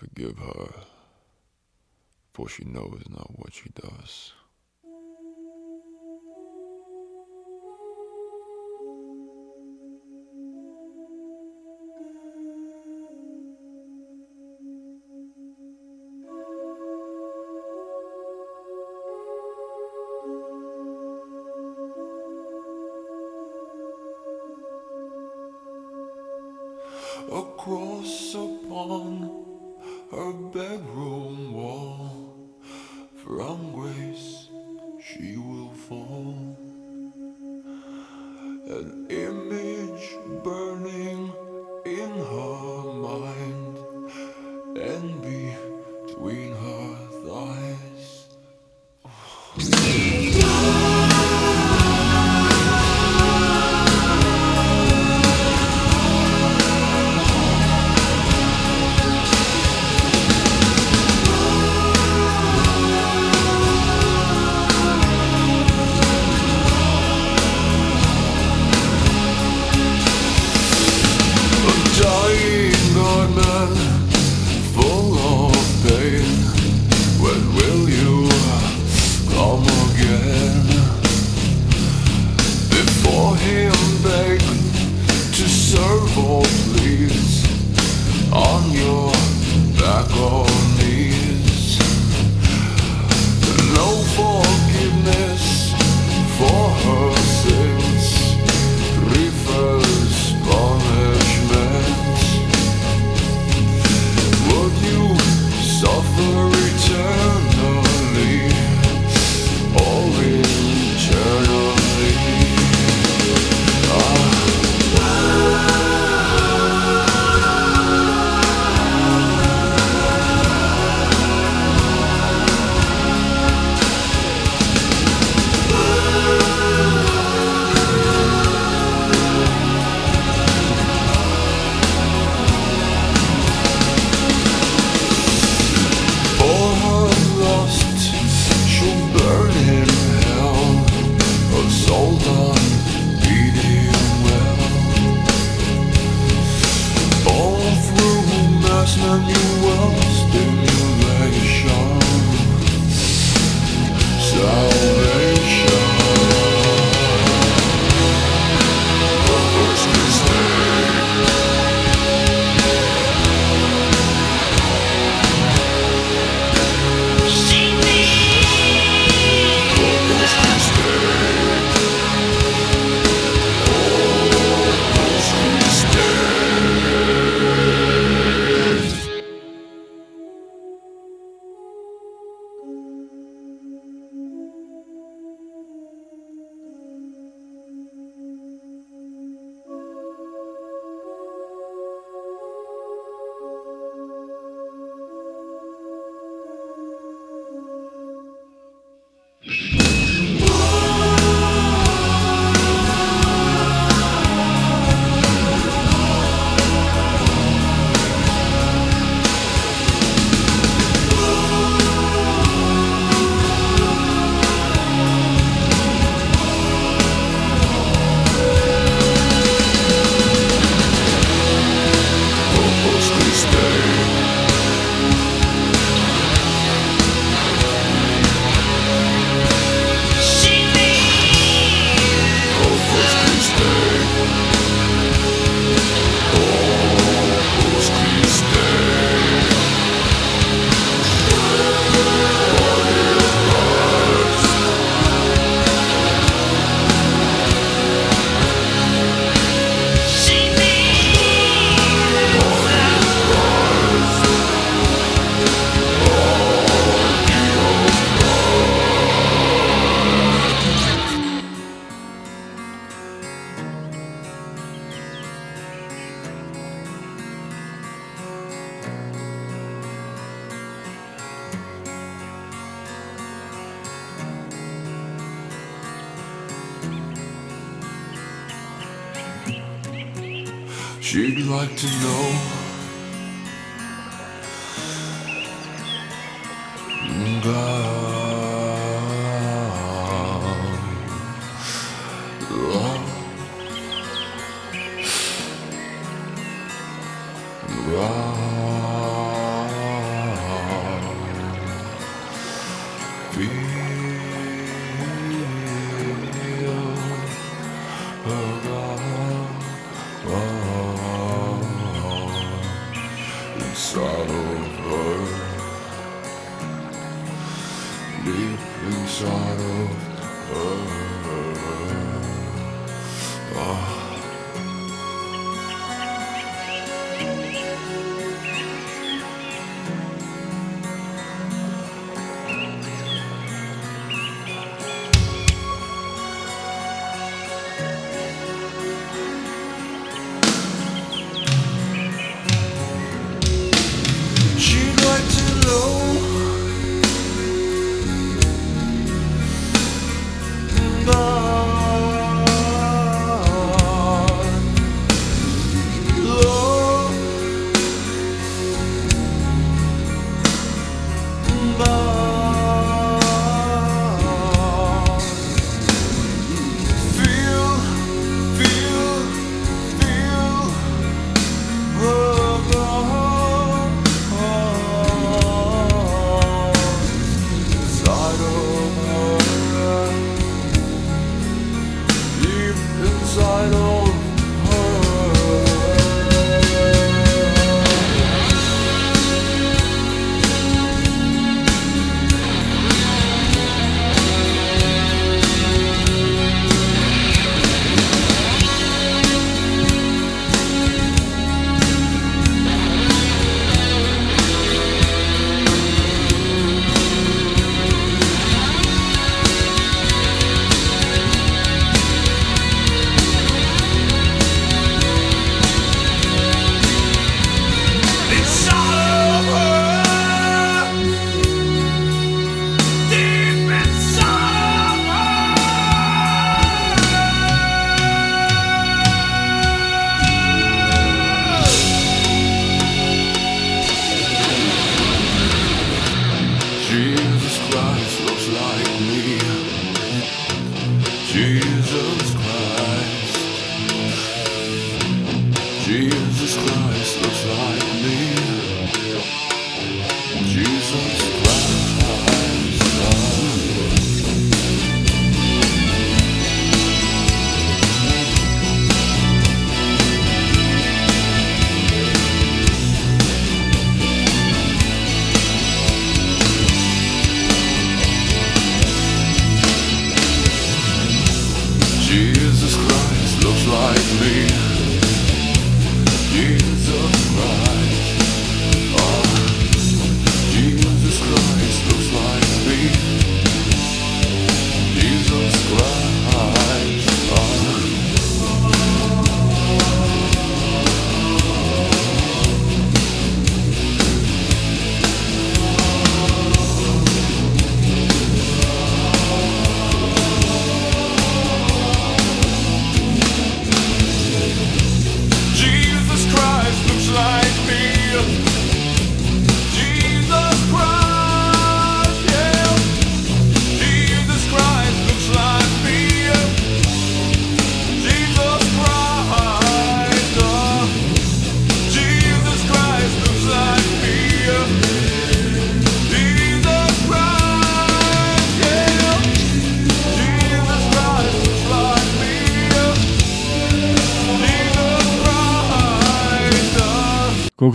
forgive her, for she knows not what she does.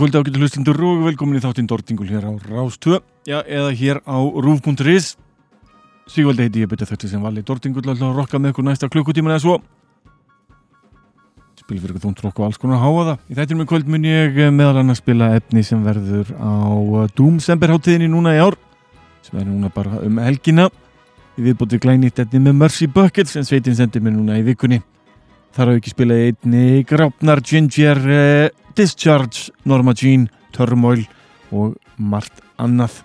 Kvöldi ágættu hlustundur og velkomin í þáttinn Dortingul hér á Rástvö Já, eða hér á rúf.is Sigvaldi heiti ég betið þetta sem vali Dortingul að rokka með ykkur næsta klukkutíman eða svo. Spil fyrir ykkur þúnt rokk og alls konar háa það Í þættinum í kvöld mun ég eh, meðal annars spila efni sem verður á eh, Doomsemberháttíðinni núna í ár sem er núna bara um helgina. Við viðbútið glænýtt efni með Mercy Buckets en sveitin sendir mér núna í vikunni Þar hafa ekki spilað einni Grafnar, Ginger, eh, Discharge, Norma Jean, Turmoil og margt annað.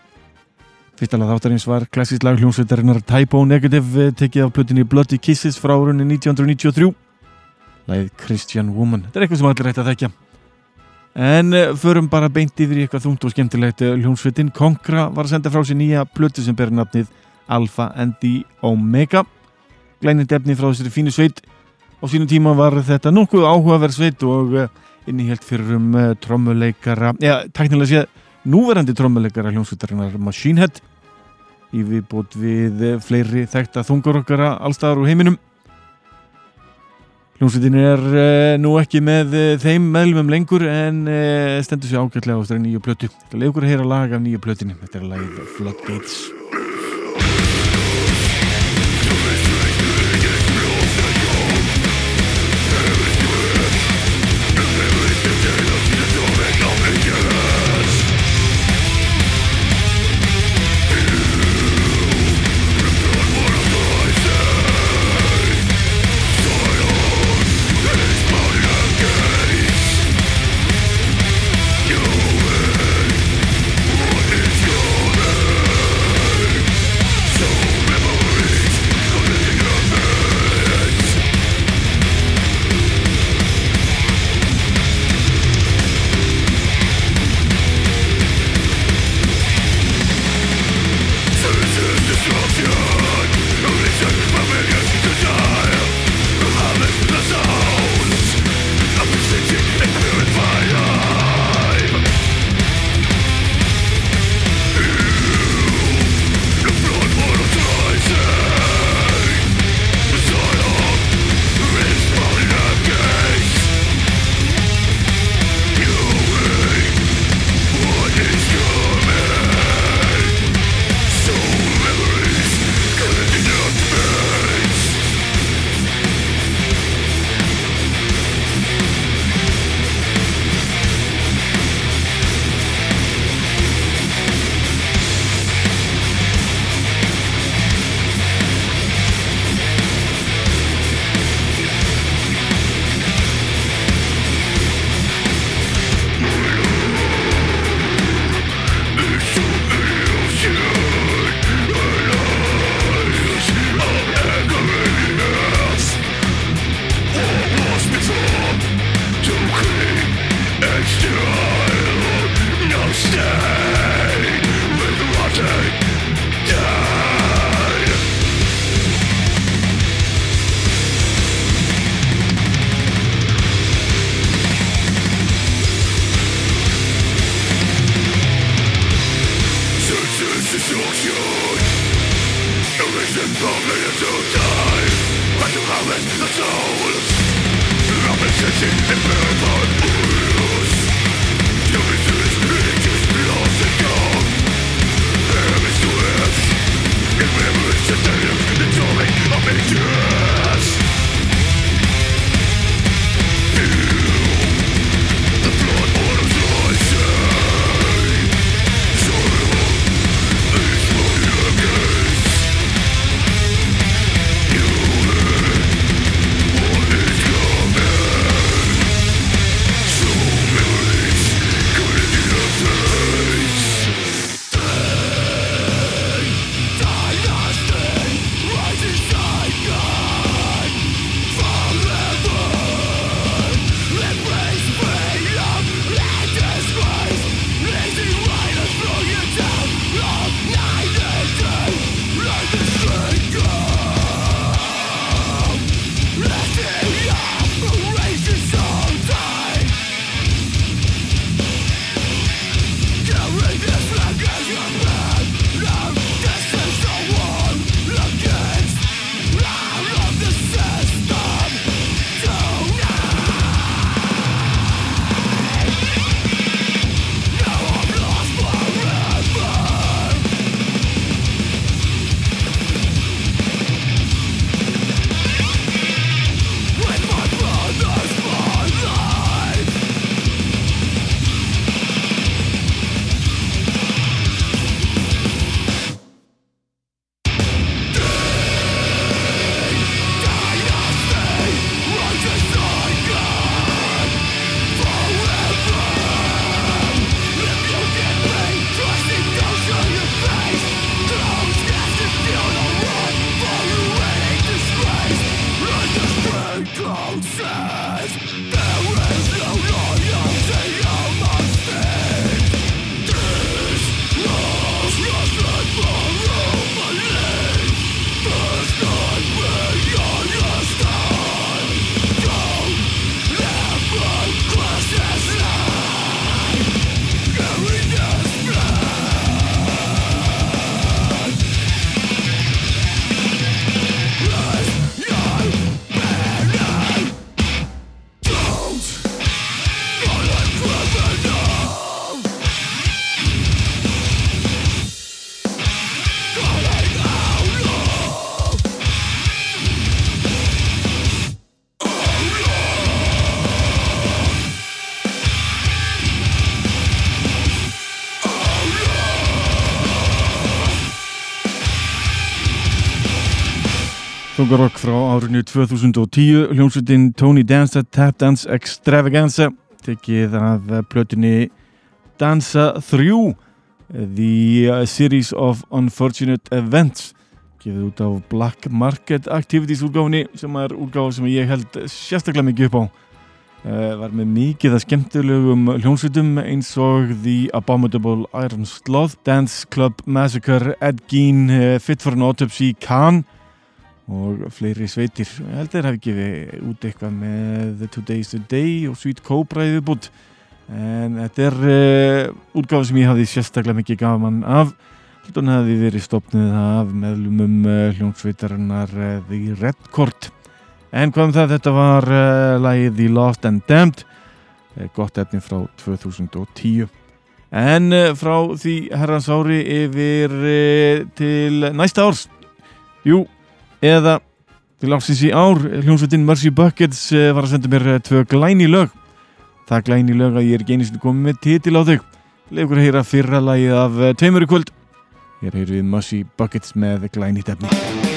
Fyrsta lag þáttarins var klassísk lag hljómsveitarinnar Typo Negative eh, tekið af plötinni Bloody Kisses frá árunni 1993. Lagið Christian Woman. Þetta er eitthvað sem allir ætti að þekja. En eh, förum bara beint yfir í eitthvað þungt og skemmtilegt eh, hljómsveitin. Konkra var að senda frá sér nýja plötu sem ber nafnið Alpha and the Omega. Glænit efni frá þessari fínu sveit Á sínum tíma var þetta nokkuð áhugaverð sveit og uh, innihjalt fyrir um uh, trommuleikara, já, teknilega séð núverandi trommuleikara hljómsveitarinnar Machine Head í viðbót við eh, fleiri þekkta þungarokkara allstaðar úr heiminum. Hljómsveitin er nú ekki með þeim meðlumum lengur en stendur sér ágætlega á þessari nýju plötu. Þetta leikur að heyra lag af nýju plötinu. Þetta er lagið Floodgates. Þungarokk frá árinu 2010 hljómsveitin Tony Danza Tap Dance Extravaganza tekið af plötunni Danza 3 The Series of Unfortunate Events gefið út á Black Market Activities útgáfinni sem er útgáf sem ég held sérstaklega mikið upp á. Uh, var með mikið að skemmtilegum hljómsveitum eins og The Abominable Iron Sloth Dance Club Massacre Ed Gein uh, Fit for an Autopsy Khan og fleiri sveitir. Ég held að það hefði gefið út eitthvað með the Day og Sweet Cobra í viðbútt en þetta er uh, útgáð sem ég hafði sérstaklega mikið gaman af. Hún hefði verið stopnið af meðlumum uh, hljómsveitarinnar uh, The Red Court. En hvað um það þetta var lagið The Lost and Damned. Gott efni frá 2010 en frá því herrans ári yfir til næsta árs. Jú eða til ásins í ár hljómsveitin Mercy Buckets eh, var að senda mér eh, tvö glæni lög. Það glæni lög að ég er genið komið með titil á þau leikur að heyra fyrra lagið af eh, Taumur í kvöld. Ég er heyrið Mercy Buckets með glæni tefni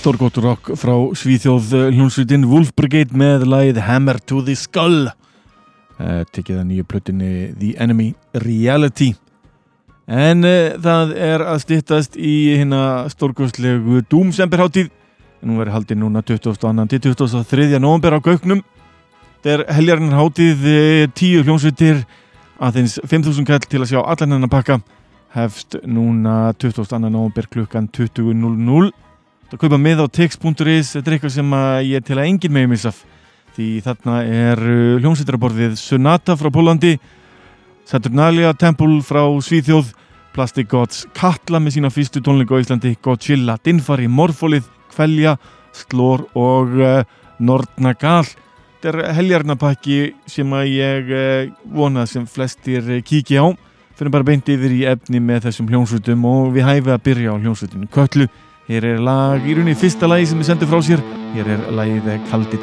Alternate. Stórgótt rock frá Svíþjóð eh, hljónsveitin Wolf Brigade með lagið Hammer to the Skull uh, tekið að nýju plötinni The Enemy Reality en uh, það er að styttast í hérna stórgóðslegu Doomsemberháttíð hún verið haldið núna 22. til 23. november á Gauknum þetta er heljarinn hátíð eh, tíu hljónsveitir aðeins 5.000 kall til að sjá allan hennar pakka hefst núna 22. november klukkan 20.00 Það kaupa með á text.is, þetta er eitthvað sem að ég til að engin megin missa af. því þarna er uh, hljómsveitarborðið Sonata frá Pólandi Saturnalia Temple frá Svíþjóð Plastic Gods Katla með sína fyrstu tónleika á Íslandi Godzilla, Dinfari, Morfolið Kvelja, Slor og uh, Nordnagal Þetta er heljarnapakki sem að ég uh, vona sem flestir uh, kíkja á. Fyrir bara beint yfir í efni með þessum hljómsveitum og við hæfum að byrja á hljómsveitinu Köllu Hér er lag í rauninni fyrsta lagi sem ég sendi frá sér. Hér er lagið Kaldi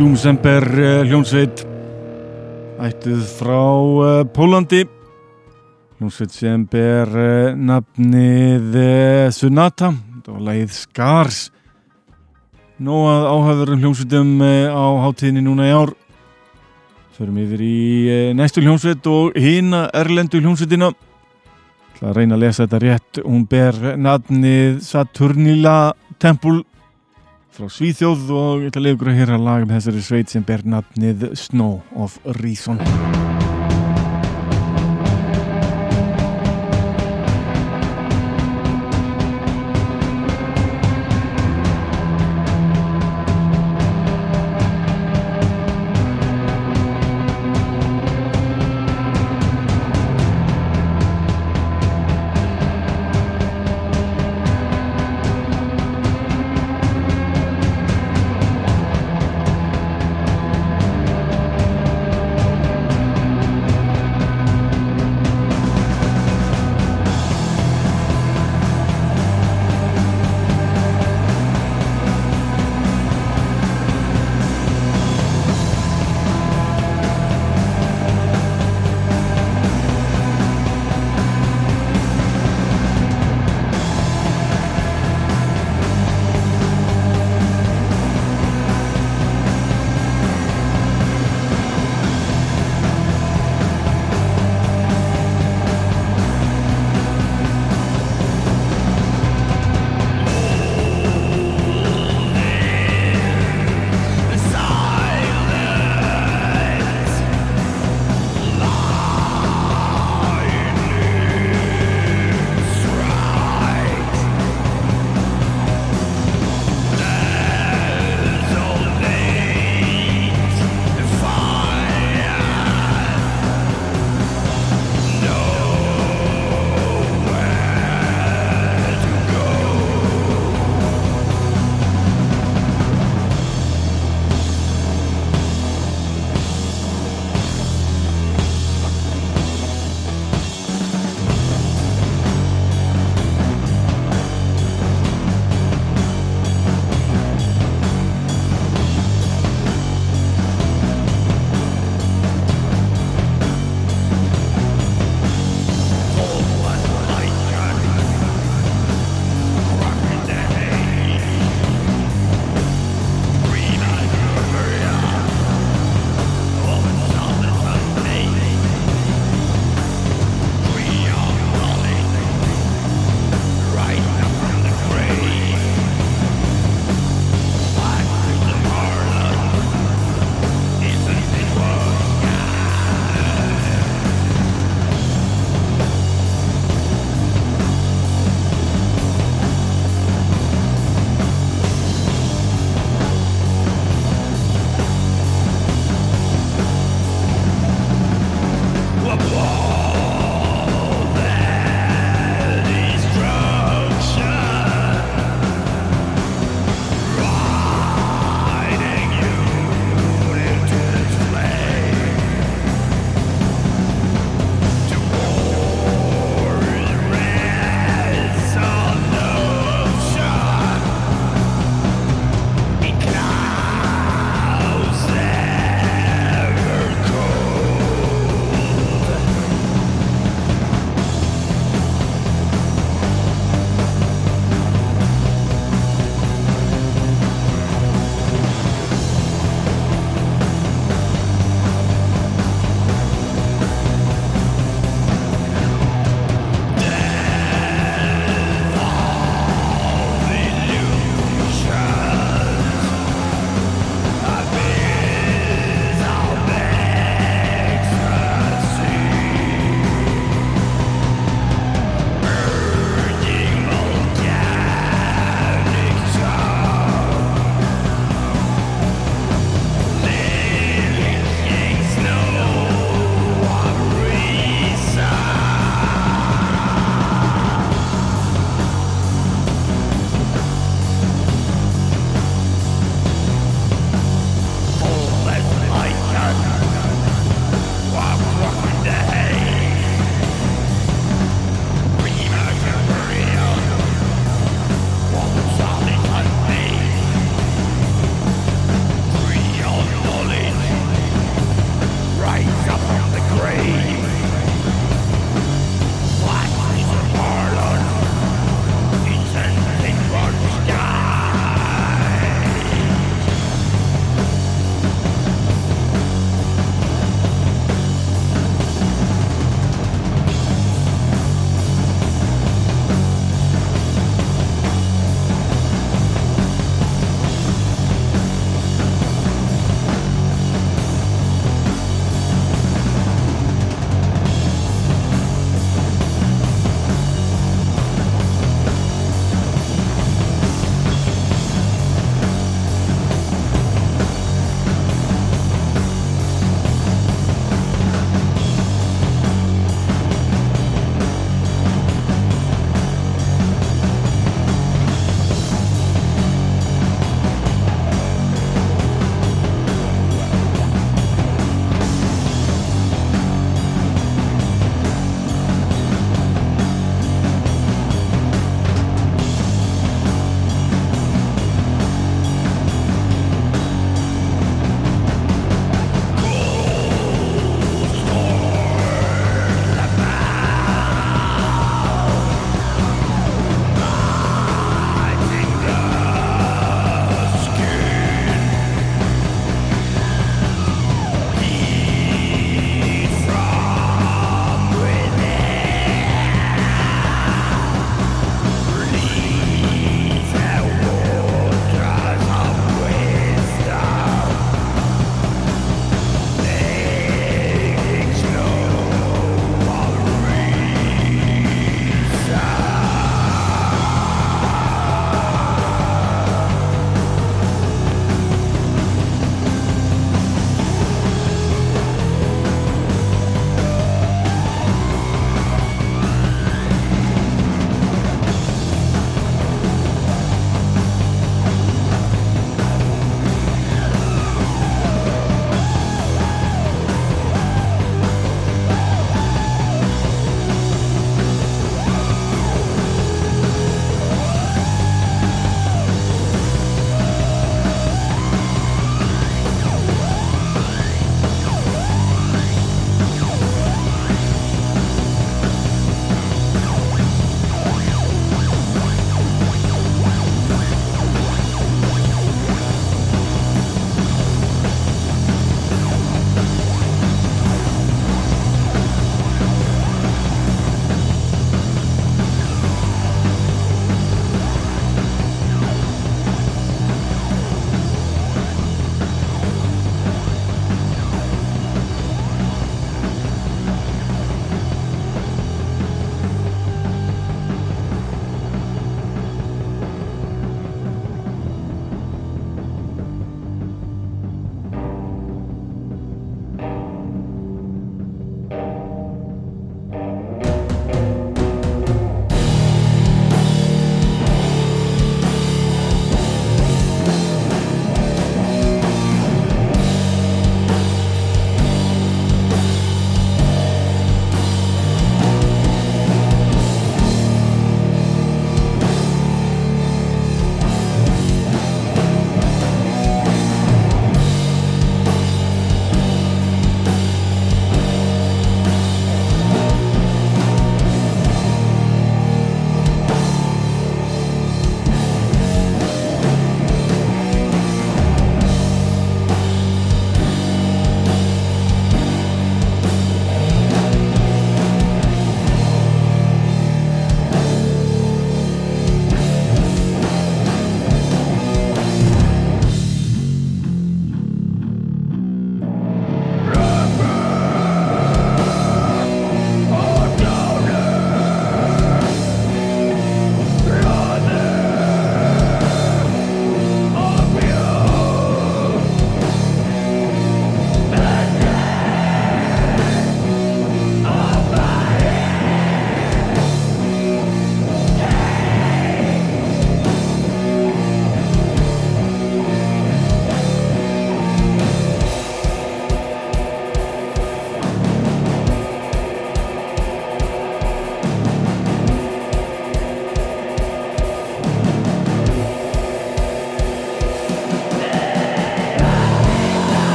Doomsember uh, hljónsveit ættuð frá uh, Pólandi hljónsveit sem ber uh, nafnið Sunata og lagið Skars Nó að áhafðurum hljónsveitum uh, á hátíðinni núna í ár. Förum yfir í næstu hljónsveit og hina erlendu hljónsveitina Það að reyna að lesa þetta rétt. Hún ber nafnið Saturnila Temple frá Svíþjóð og ég ætla að leiða ykkur að hýra lag með þessari sveit sem ber nafnið Snow of Reason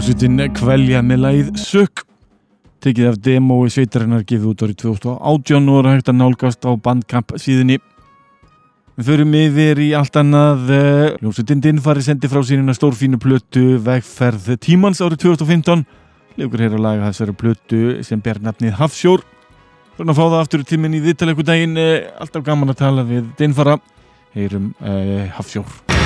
Hljómsveitin Kvelja með lagið Sök tekið af demói sveitarinnar gefið út árið 2018 og er hægt að nálgast á bandkamp síðunni. Við förum yfir í allt annað eh, Hljómsveitin Dinfari sendi frá sínuna stórfínu plötu vegferð tímans árið 2015 Legur hér að laga þessari plötu sem ber nafnið Hafsjór. Svona að fá það aftur í tíminn í viðtaleku daginn alltaf gaman að tala við Dinfara heyrum uh, Hafsjór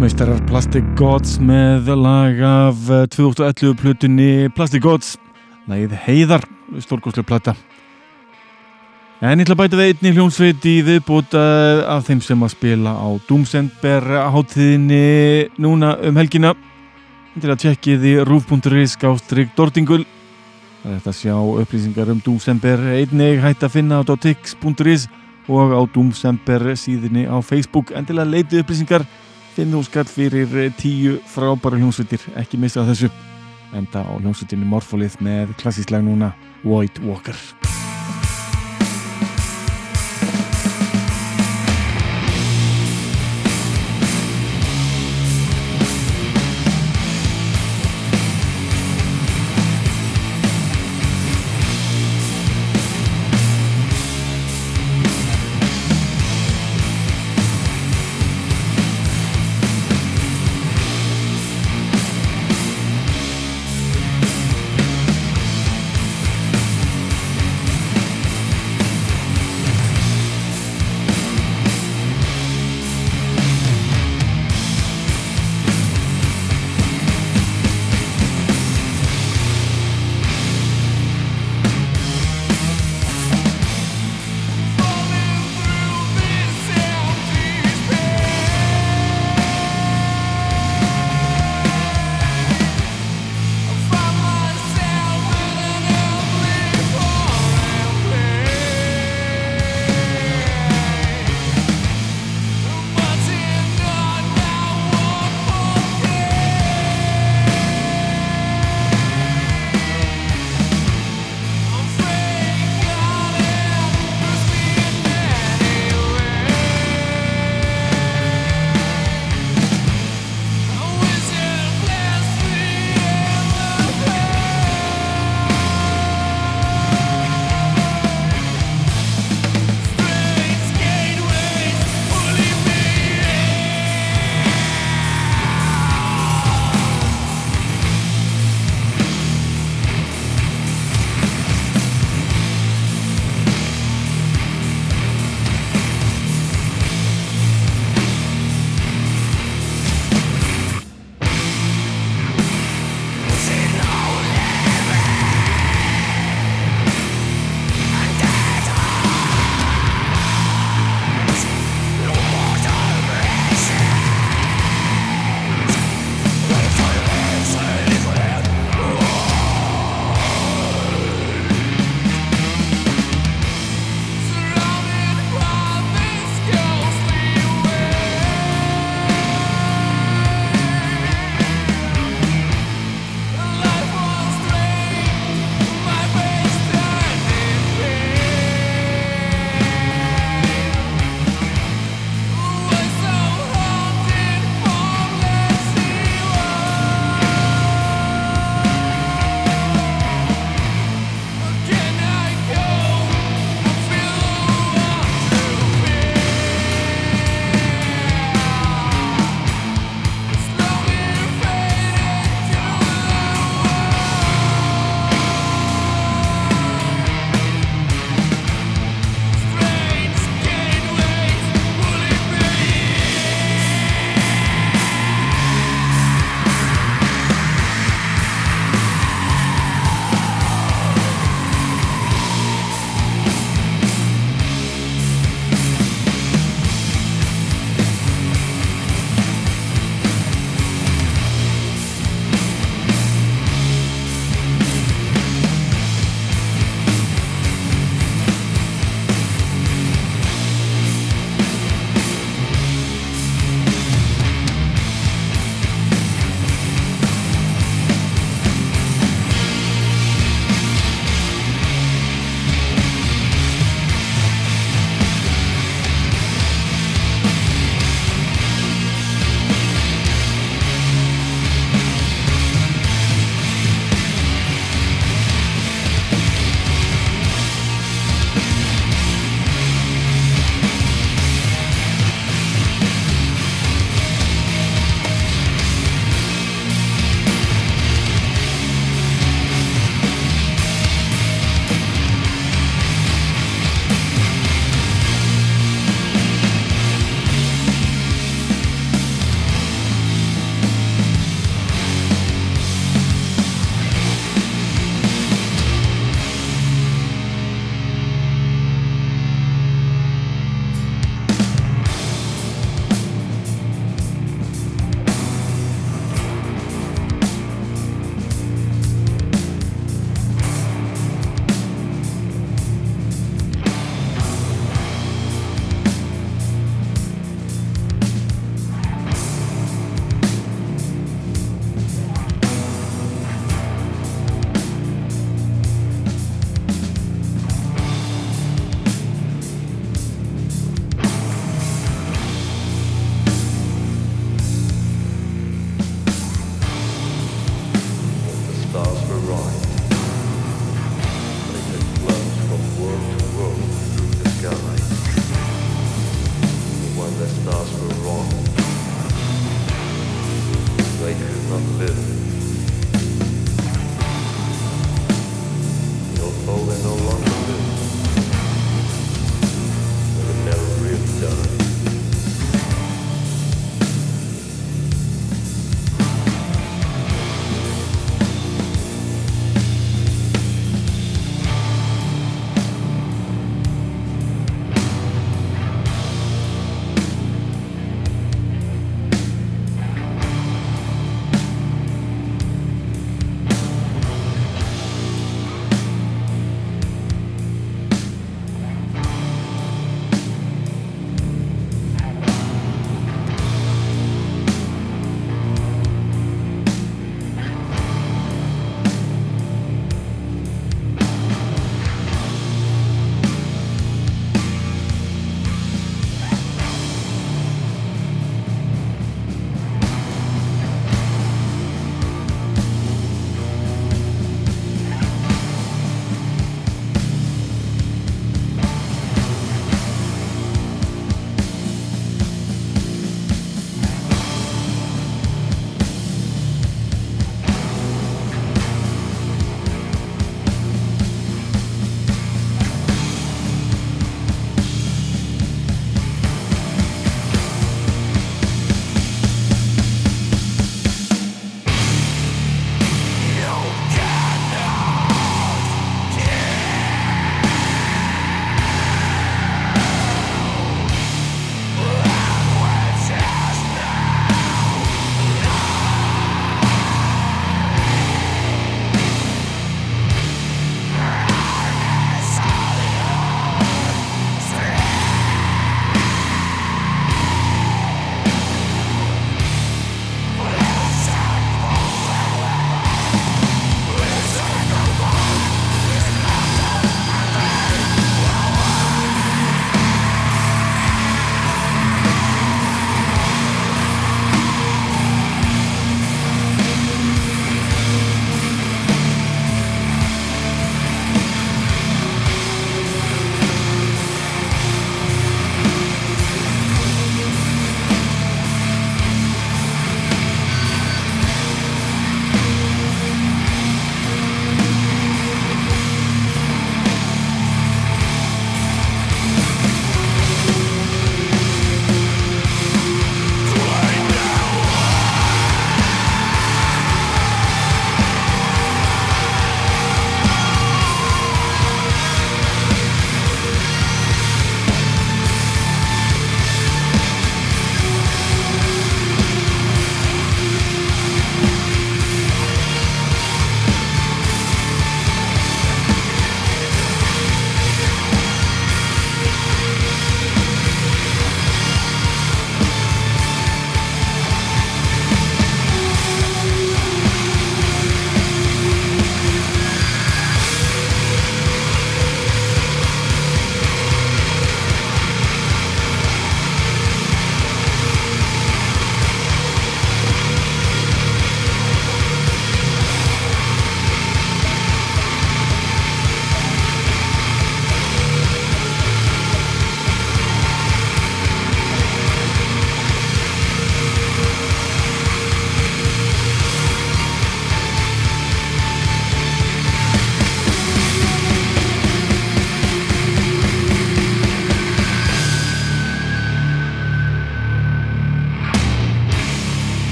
Meistarar Plastic Gods með lag af eh, 2011 plutunni Plastic Gods lagið Heiðar, stórgóðslega plata. En ég ætla að bæta við einni hljónsveit í viðbútt uh, af þeim sem að spila á Doomsender háttíðinni núna um helgina. Til að tjekkið í rúf.is gástrygg Dortingul. Það er þetta að sjá upplýsingar um Doomsender einnig hægt að finna á tix.is og á Doomsender síðinni á Facebook. Endilega leitið upplýsingar finn þú skall fyrir tíu frábæra hljónsveitir ekki missa þessu. Enda á hljónsveitinni Morfolið með klassíslega núna Void Walker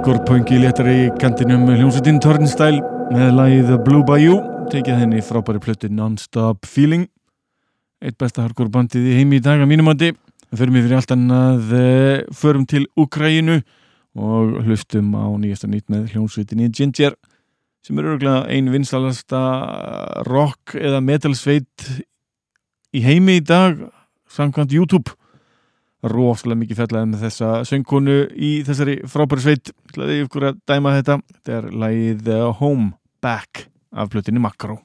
hardcore punki léttari í kantinum hljómsveitin Turnstyle með lagið Blue Bayou tekið henni frábæri plötu Non-Stop Feeling. Eitt besta hardcore bandið í heimi í dag að mínum andi fyrir mig fyrir allt annað eh, förum til Ukraínu og hlustum á nýjasta nýtt með hljómsveitinni Ginger sem eru örgulega ein vinsalasta rock eða metal sveit í heimi í dag samkvæmt YouTube rosalega mikið fjallaði með þessa söngkonu í þessari frábæri sveit. Ætlaði ykkur að dæma þetta. Þetta er lagið Home Back af plötinni Makaró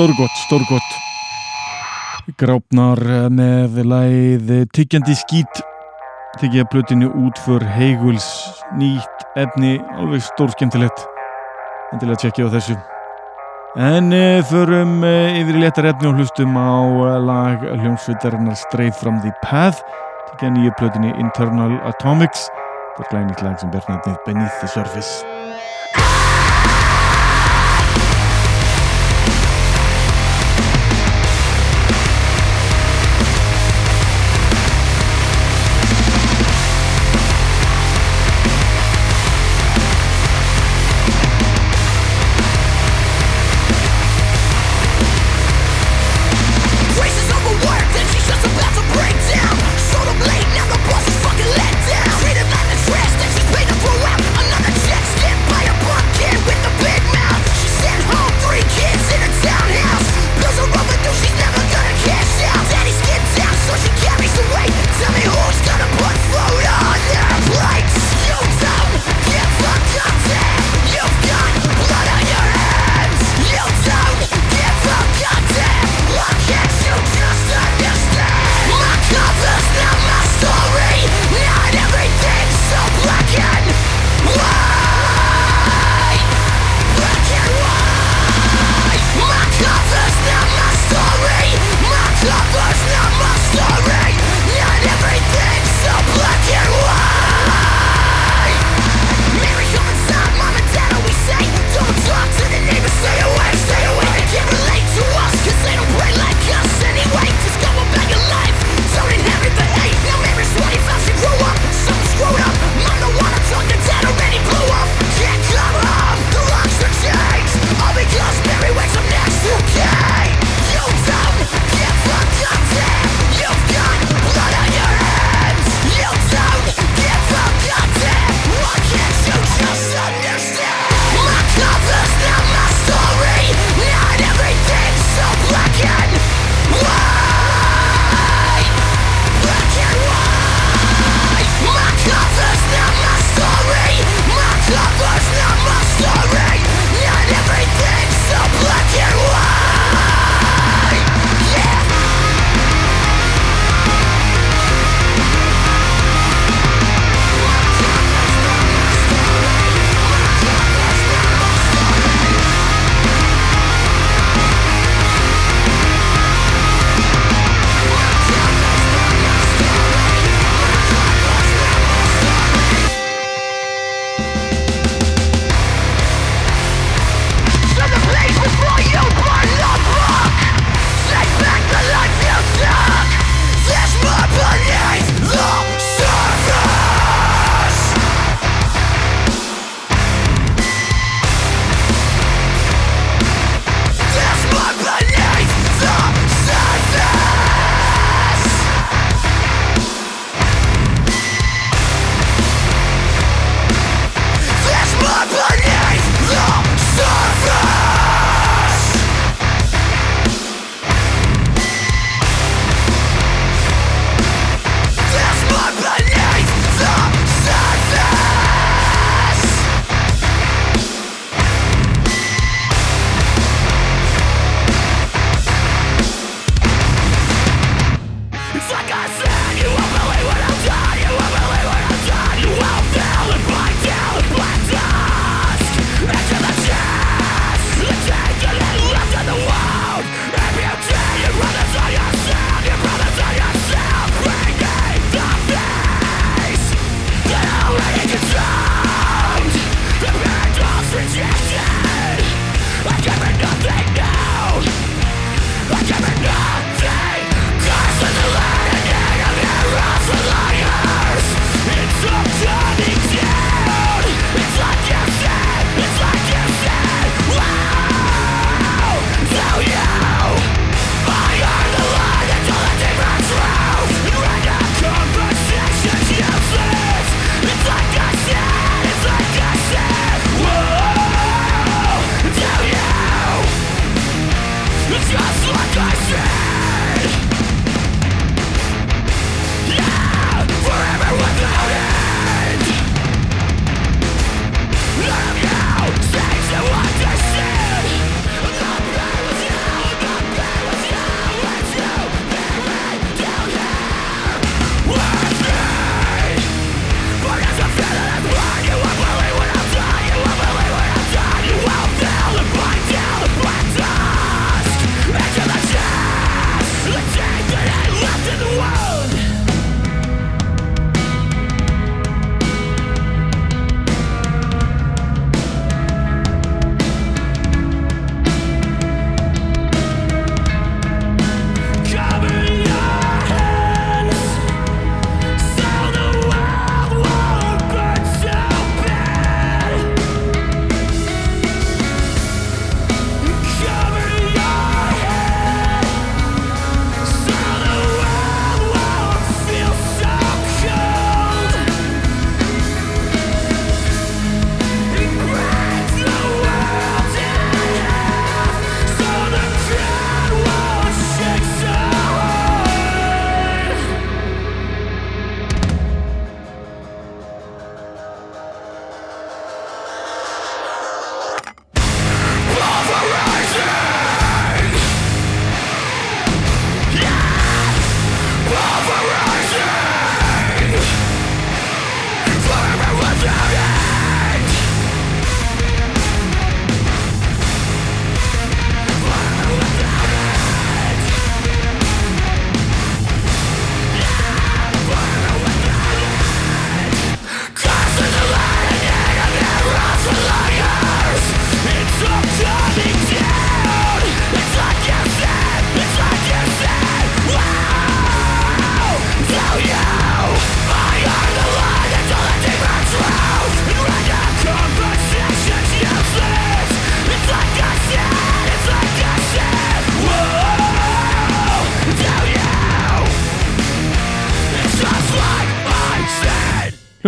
Stórgott, stórgott. Grápnar eh, með læð Tyggjandi skít. Tyggja plötinu út för Heiguls nýtt efni alveg stórskemmtilegt. Endilega tjekkja á þessu. En uh, förum uh, yfir í léttar efni og hlustum á uh, lag hljómsveitarinnar Straight from the Path. Tyggja nýju plötinu Internal Atomics. Þetta er glænýtt lag sem ber nafnið Beneath the Surface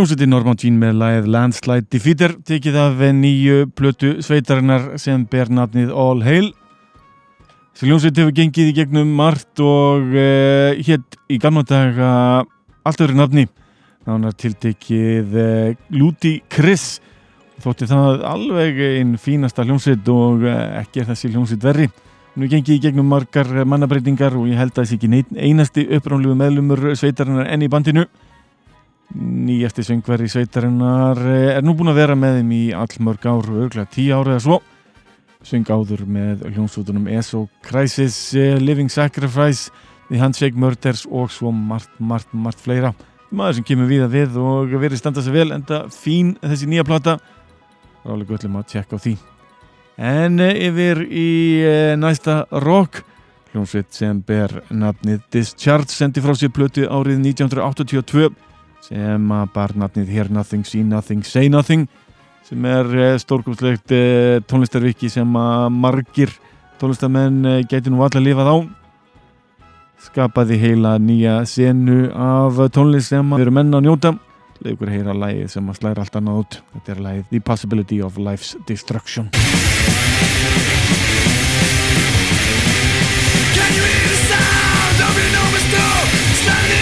Hljómsveitin Norman Jean með lagið Landslide Defeater tekið af nýju plötu sveitarinnar sem ber nafnið All Hail. Þessi hljómsveit hefur gengið í gegnum margt og uh, hétt í gamla daga allt öðru nafni. Nánar tiltekið uh, Lúti Chris. Þótti það alveg einn fínasta hljómsveit og uh, ekki er þessi hljómsveit verri. Hefur gengið í gegnum margar mannabreitingar og ég held að þessi ekki einasti uppránlegu meðlumur sveitarinnar enn í bandinu nýjasti söngveri sveitarinnar er nú búin að vera með þeim í allmörg ár, örglega tíu ára eða svo. Söng áður með hljómsvöldunum ESO Crisis, Living Sacrifice The Handshake Murders og svo margt, margt, margt fleira. Maður sem kemur við að við og verið standa sig vel enda fín þessi nýja plata. Rálega öllum að tjekka á því. En yfir í næsta rock. Hljómsveit sem ber nafnið Discharge sendi frá sér plötu árið 1982 sem að bar nafnið Hear Nothing, See Nothing, Say Nothing sem er stórkumslegt tónlistarviki sem að margir tónlistamenn gæti nú allar lifað á. Skapaði heila nýja senu af tónlist sem við erum menna að njóta. Leikur heyra lægi sem að slæra allt annað út. Þetta er lægið The Possibility of Life's Destruction. Can you hear the sound of enormous door slamming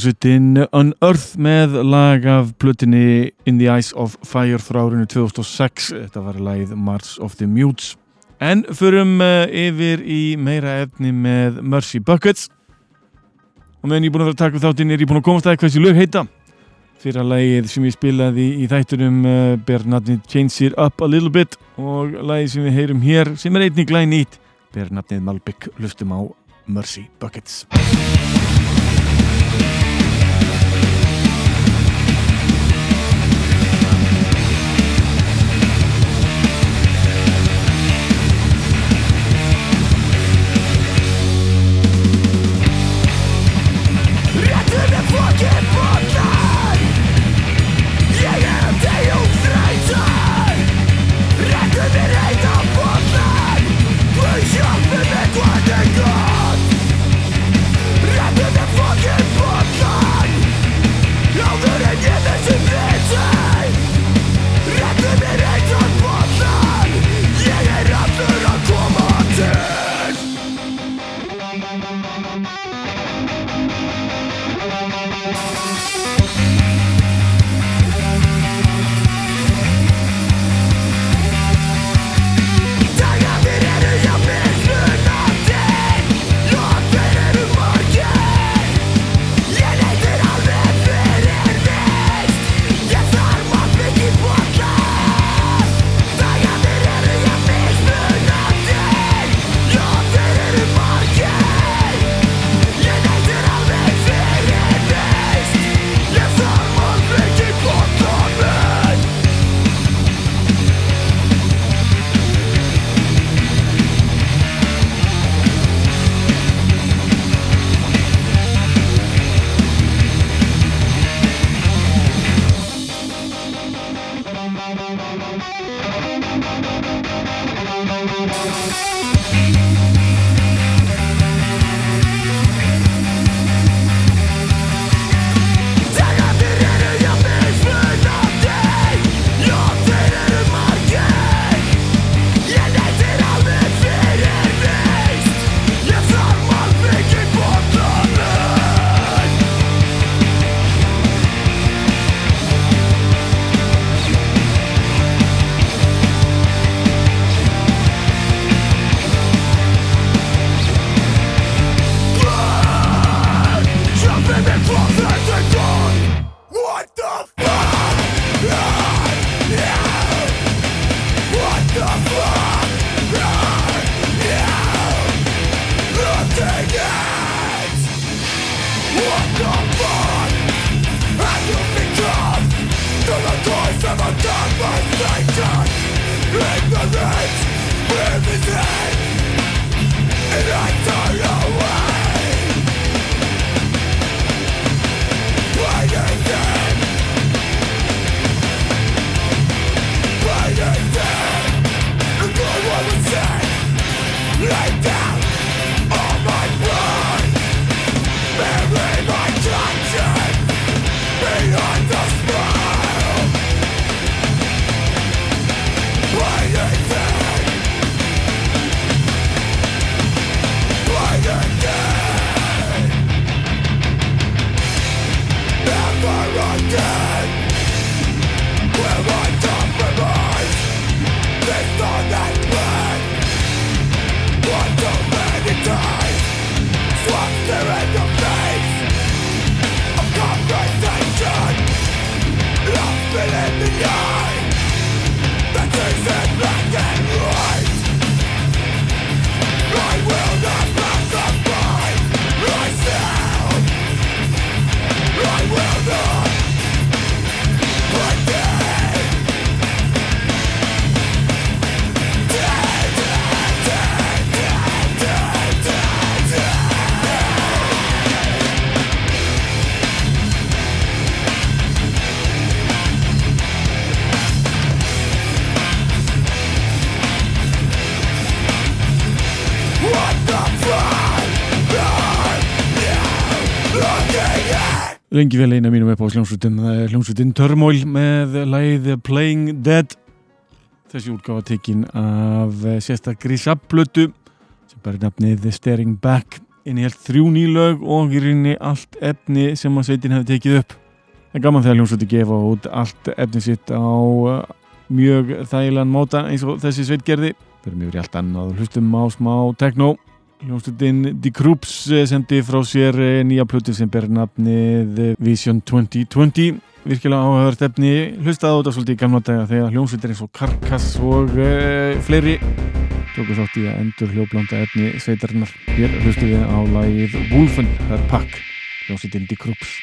hljómsveitin Unearth með lag af plötinni In the Eyes of Fire frá árinu 2006 þetta var lagið Mars of the Mutes. En förum eh, yfir í meira efni með Mercy Buckets. Og meðan ég er búin að vera að taka þáttinn er ég búin að komast aðeins hversi lög heita. Fyrra lagið sem ég spilaði í þættunum eh, ber nafnið Change It Up a Little Bit. Og lagið sem við heyrum hér sem er einnig glæð nýtt ber nafnið Malbec. Lustum á Mercy Buckets. lengi vel eina mínum upp á hljómsveitin hljómsveitin Turmoil með læð Playing Dead. Þessi útgáfa tekinn af eh, sérstakri sapplötu sem bæri nafnið The Staring Back. Inn í helt þrjú nýlaug og í rinni allt efni sem að sveitin hefði tekið upp. En gaman þegar hljómsveitin gefa út allt efni sitt á eh, mjög þægilegan móta eins og þessi sveit gerði. Fyrir mjög í allt annað hlustum á smá tekno Hljómsveitin The Kroops eh, sendi frá sér eh, nýja plötu sem ber nafnið eh, Vision 2020 virkilega áhugavert efni hlustaði á þetta svolítið í gamla daga þegar hljómsveitir eins og Karkass og uh, fleiri tóku þátt í að endur hljóblanda efni sveitarinnar. Hér hlustu við á lagið Wolfen Her Pack. Hljómsveitin The Kroops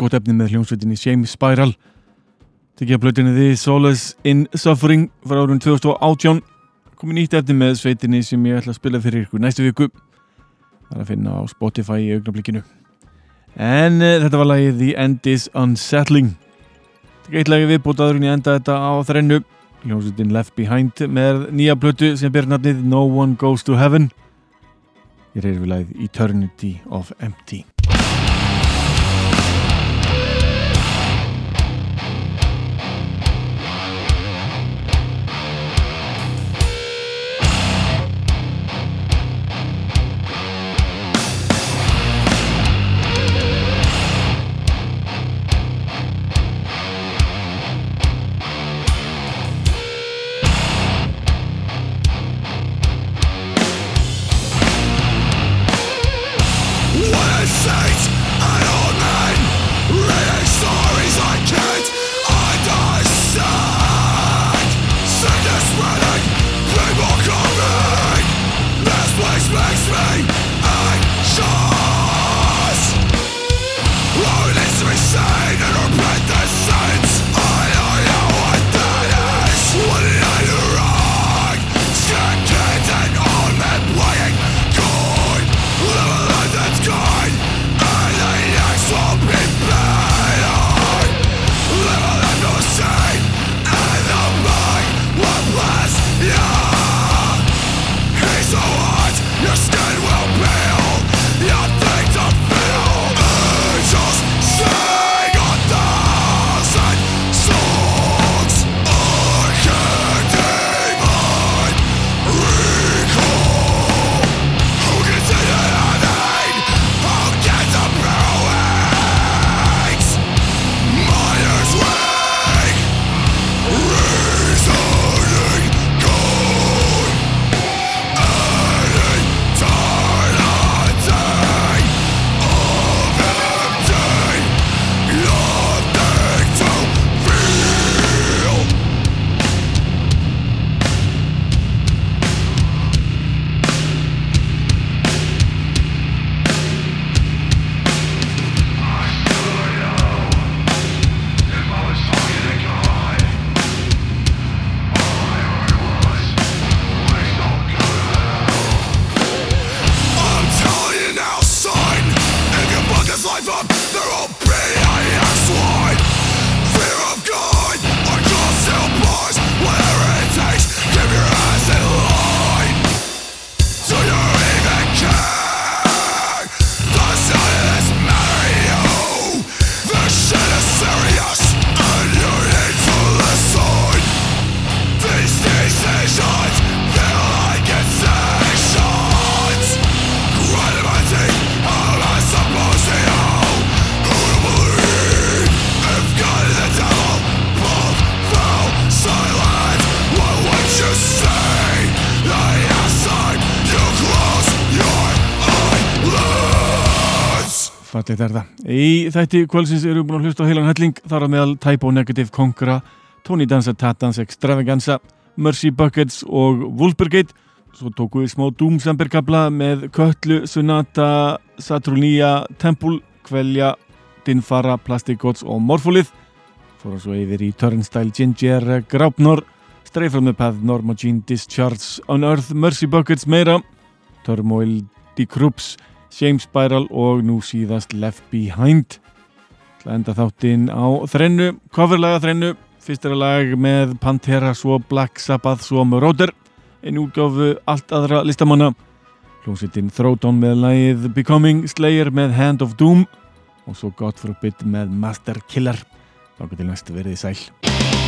stórgótt efni með hljómsveitinni Shame Spiral. Tekið að blötinni The Solace in Suffering frá árun 2018 komið nýtt efni með sveitinni sem ég ætla að spila fyrir ykkur næstu viku. Það er að finna á Spotify í augnablikinu. En uh, þetta var lagið The End is Unsettling. Er eitt lagi viðbútaðurinn ég enda þetta á þrennu. Hljómsveitin Left Behind með nýja blötu sem ber nafnið No One Goes to Heaven. Ég reyður við lagið Eternity of Empty fallegt er það. Í þætti kvölsins eru búin að hlusta á heilan helling þar að meðal Typo Negative Conquera, Tony Danza Tatans Extravaganza, Mercy Buckets og Wolfbergate. Svo tóku við smá Doomsambergabla með Köllu, Sonata, Saturnia, Temple, Kvelja, Dinfara, Plastic Gods og Morpholith. Fóra svo yfir í Turnstile, Ginger, Graupnor, Streifra með Path, Norma Jean, Discharge, Unearth, Mercy Buckets meira, Turmoil, Decrups, Shame Spiral og nú síðast Left Behind. Það enda þáttinn á þrennu, coverlaga þrennu, fyrstir lag með Pantera, svo Black Sabbath, svo Moroder, einn útgáfu allt aðra listamanna. Hljómsveitin Throwdown með lagið Becoming, Slayer með Hand of Doom og svo God Forbid með Master Killer. Þá til næstu verið sæl.